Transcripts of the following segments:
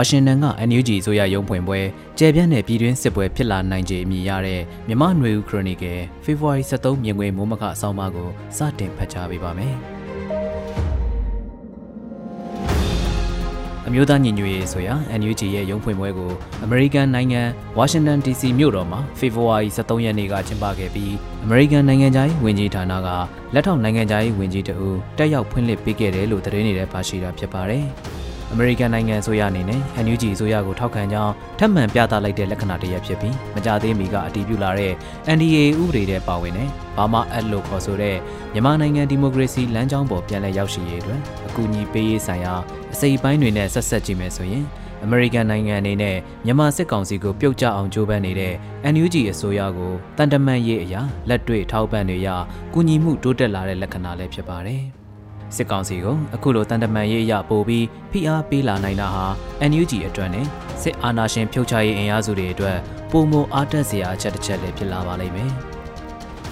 ဝါရှင်တန်က NUG ဆိုရရုံးဖွင့်ပွဲကျယ်ပြန့်တဲ့ပြည်တွင်းစစ်ပွဲဖြစ်လာနိုင်ခြေအမည်ရတဲ့မြမနွေဦးခရိုနီကယ်ဖေဖော်ဝါရီ23မြင်ကွင်းမိုးမခအဆောင်ပါကိုစတင်ဖတ်ကြားပေးပါမယ်။အမျိုးသားညီညွတ်ရေးဆိုရာ NUG ရဲ့ရုံးဖွင့်ပွဲကိုအမေရိကန်နိုင်ငံဝါရှင်တန် DC မြို့တော်မှာဖေဖော်ဝါရီ23ရက်နေ့ကကျင်းပခဲ့ပြီးအမေရိကန်နိုင်ငံသားဝန်ကြီးဌာနကလက်ထောက်နိုင်ငံသားဝန်ကြီးတအူတက်ရောက်ဖွင့်လှစ်ပေးခဲ့တယ်လို့သတင်းတွေထဲပါရှိတာဖြစ်ပါတယ်။ အမေရိကန်နိုင်ငံအစိုးရအနေနဲ့ NUG အစိုးရကိုထောက်ခံကြောင်းထပ်မံပြသလိုက်တဲ့လက္ခဏာတစ်ရပ်ဖြစ်ပြီးမကြသေးမီကအတည်ပြုလာတဲ့ NDA ဥပဒေတဲ့ပါဝင်တဲ့ဘာမှအပ်လို့ခေါ်ဆိုတဲ့မြန်မာနိုင်ငံဒီမိုကရေစီလမ်းကြောင်းပေါ်ပြန်လည်ရောက်ရှိရေးအတွက်အကူအညီပေးရေးဆိုင်ရာအစိပ်ပိုင်းတွေနဲ့ဆက်ဆက်ကြည့်မယ်ဆိုရင်အမေရိကန်နိုင်ငံအနေနဲ့မြန်မာစစ်ကောင်စီကိုပြုတ်ကျအောင်ကြိုးပမ်းနေတဲ့ NUG အစိုးရကိုတန်တမန်ရေးအရာလက်တွေ့ထောက်ပံ့တွေရကူညီမှုတိုးတက်လာတဲ့လက္ခဏာလည်းဖြစ်ပါတယ်။ စစ်ကောင်စီကိုအခုလိုတန်တမန်ရေးအရပို့ပြီးဖိအားပေးလာနိုင်တာဟာ NUG အတွက်နဲ့စစ်အာဏာရှင်ဖြုတ်ချရေးအင်အားစုတွေအတွက်ပုံမအားတက်စရာအချက်တစ်ချက်လည်းဖြစ်လာပါလိမ့်မယ်။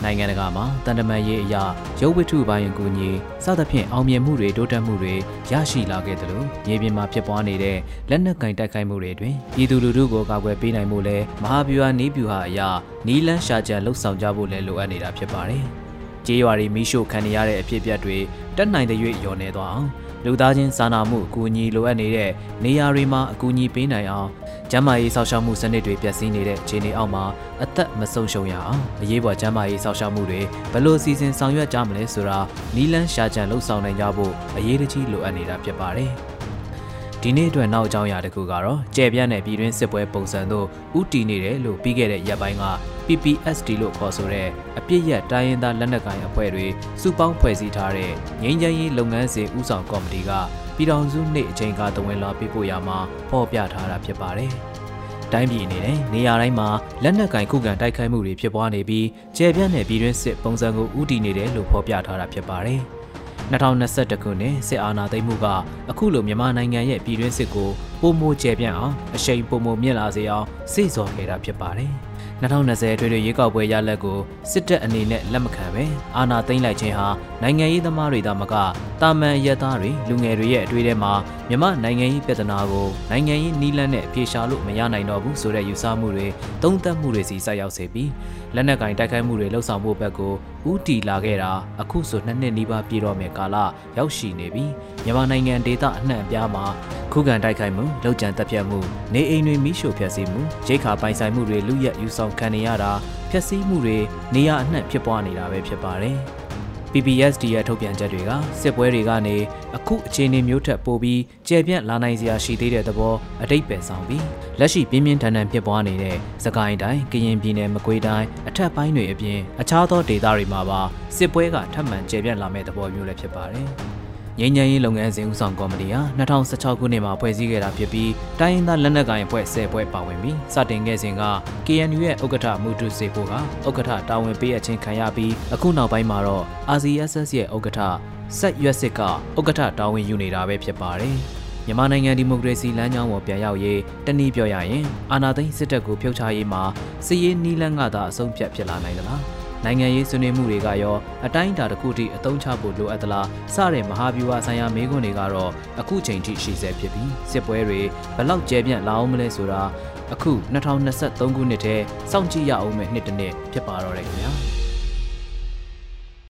နိုင်ငံတကာမှာတန်တမန်ရေးအရာရုပ်ဝတ္ထုပိုင်းအကူအညီစသဖြင့်အောင်မြင်မှုတွေတိုးတက်မှုတွေရရှိလာခဲ့တယ်လို့မြေပြင်မှာဖြစ်ပွားနေတဲ့လက်နက်ကင်တိုက်ခိုက်မှုတွေအတွင်းပြည်သူလူထုကိုကာကွယ်ပေးနိုင်မှုလဲမဟာဗျူဟာနီးဗျူဟာအရာနီးလန်းရှာကြံလှုပ်ဆောင်ကြဖို့လဲလိုအပ်နေတာဖြစ်ပါတယ်။ ကြေးရွာတွေမိရှို့ခံရတဲ့အဖြစ်အပျက်တွေတက်နိုင်တဲ့၍လျော်နေသွားအောင်လူသားချင်းစာနာမှုအကူအညီလိုအပ်နေတဲ့နေရာတွေမှာအကူအညီပေးနိုင်အောင်ကျန်းမာရေးစောင့်ရှောက်မှုစနစ်တွေပျက်စီးနေတဲ့အခြေအနေအောက်မှာအသက်မဆုံးရှုံးရအောင်အရေးပေါ်ကျန်းမာရေးစောင့်ရှောက်မှုတွေဘယ်လိုစီစဉ်ဆောင်ရွက်ကြမလဲဆိုတာနီလန်းရှာကြံလှုပ်ဆောင်နိုင်ကြဖို့အရေးကြီးလိုအပ်နေတာဖြစ်ပါတယ်။ ဒီနေ့အတွက်နောက်အကြောင်းအရာတစ်ခုကတော့ကြဲပြန့်တဲ့ပြည်တွင်းစစ်ပွဲပုံစံတို့ဥတီနေတယ်လို့ပြီးခဲ့တဲ့ရက်ပိုင်းက PPSD လို့ခေါ်ဆိုတဲ့အပြစ်ရက်တိုင်းရင်းသားလက်နက်ကိုင်အဖွဲ့တွေစုပေါင်းဖွဲ့စည်းထားတဲ့ငြိမ်းချမ်းရေးလုပ်ငန်းစဉ်ဦးဆောင်ကော်မတီကပြည်ထောင်စုနေ့အချိန်ကတဝင်လာပြပို့ရမှာဖော်ပြထားတာဖြစ်ပါတယ်။တိုင်းပြည်အနေနဲ့နေရာတိုင်းမှာလက်နက်ကင်ခုခံတိုက်ခိုက်မှုတွေဖြစ်ပွားနေပြီးကျယ်ပြန့်တဲ့ပြည်တွင်းစစ်ပုံစံကိုဥတီနေတယ်လို့ဖော်ပြထားတာဖြစ်ပါတယ်။ 2021ခုနှစ်စစ်အာဏာသိမ်းမှုကအခုလိုမြန်မာနိုင်ငံရဲ့ပြည်တွင်းစစ်ကိုပုံမိုကျယ်ပြန့်အောင်အရှိန်ပုံမိုမြင့်လာစေအောင်စိတ်ဆော်ခဲ့တာဖြစ်ပါတယ်။2020ထွေထွေရွေးကောက်ပွဲရလဒ်ကိုစစ်တပ်အနေနဲ့လက်မခံပဲအာဏာသိမ်းလိုက်ခြင်းဟာနိုင်ငံရေးသမားတွေသာမကတာမန်ရဲသားတွေလူငယ်တွေရဲ့အတွေ့အထဲမှာမြမနိုင်ငံရေးပြဿနာကိုနိုင်ငံရေးနီးလန်းနဲ့အပြေရှားလို့မရနိုင်တော့ဘူးဆိုတဲ့ယူဆမှုတွေသုံးသပ်မှုတွေစီဆက်ရောက်စေပြီးလက်နက်ကင်တိုက်ခိုက်မှုတွေလှုပ်ဆောင်ဖို့ဘက်ကိုဥတီလာခဲ့တာအခုဆိုနှစ်နှစ်နီးပါးပြည့်တော့မယ်ကာလရောက်ရှိနေပြီးမြန်မာနိုင်ငံဒေသအနှံ့အပြားမှာခုခံတိုက်ခိုက်မှုလောက်ကျန်တပ်ဖြတ်မှုနေအိမ်တွေမိရှို့ဖျက်ဆီးမှုရိတ်ခါပိုင်ဆိုင်မှုတွေလူရက်ယူဆောင်ခံနေရတာဖျက်ဆီးမှုတွေနေရအနှံ့ဖြစ်ပွားနေတာပဲဖြစ်ပါတယ်။ PPSD ရဲ့ထုတ်ပြန်ချက်တွေကစစ်ပွဲတွေကနေအခုအခြေအနေမျိုးထက်ပိုပြီးကျယ်ပြန့်လာနိုင်စရာရှိသေးတဲ့သဘောအတိတ်ပဲဆောင်ပြီးလက်ရှိပြင်းပြင်းထန်ထန်ဖြစ်ပွားနေတဲ့စကိုင်းတိုင်းကရင်ပြည်နယ်မကွေးတိုင်းအထက်ပိုင်းတွေအပြင်အခြားသောဒေသတွေမှာပါစစ်ပွဲကထပ်မံကျယ်ပြန့်လာမဲ့သဘောမျိုးလည်းဖြစ်ပါတယ်။ ငြိမ်းချမ်းရေးလုပ်ငန်းစဉ်ဦးဆောင်ကော်မတီဟာ2016ခုနှစ်မှာဖွဲ့စည်းခဲ့တာဖြစ်ပြီးတိုင်းရင်းသားလက်နက်ကိုင်အဖွဲ့10ဖွဲ့ပါဝင်ပြီးစတင်ခဲ့စဉ်က KNU ရဲ့ဥက္ကဋ္ဌမူတုစေဖို့ကဥက္ကဋ္ဌတာဝန်ပေးအပ်ခြင်းခံရပြီးအခုနောက်ပိုင်းမှာတော့ RCSS ရဲ့ဥက္ကဋ္ဌဆက်ရွက်စစ်ကဥက္ကဋ္ဌတာဝန်ယူနေတာပဲဖြစ်ပါတယ်မြန်မာနိုင်ငံဒီမိုကရေစီလမ်းကြောင်းပေါ်ပြန်ရောက်ရေးတနည်းပြောရရင်အာဏာသိမ်းစစ်တပ်ကိုဖျောက်ချရေးမှာစစ်ရေးနီးလန်းကသာအဆုံးဖြတ်ဖြစ်လာနိုင်သလား နိုင်ငံရေးဆွေးနွေးမှုတွေကရောအတိုင်းအတာတစ်ခုထိအသုံးချဖို့လိုအပ်သလားစတဲ့မဟာဗျူဟာဆိုင်ရာမေးခွန်းတွေကတော့အခုချိန်ထိရှိဆဲဖြစ်ပြီးစစ်ပွဲတွေဘလောက်ကျယ်ပြန့်လာအောင်မလဲဆိုတာအခု2023ခုနှစ်ထဲစောင့်ကြည့်ရအောင်မယ့်နှစ်တစ်နှစ်ဖြစ်ပါတော့တယ်ခင်ဗျာ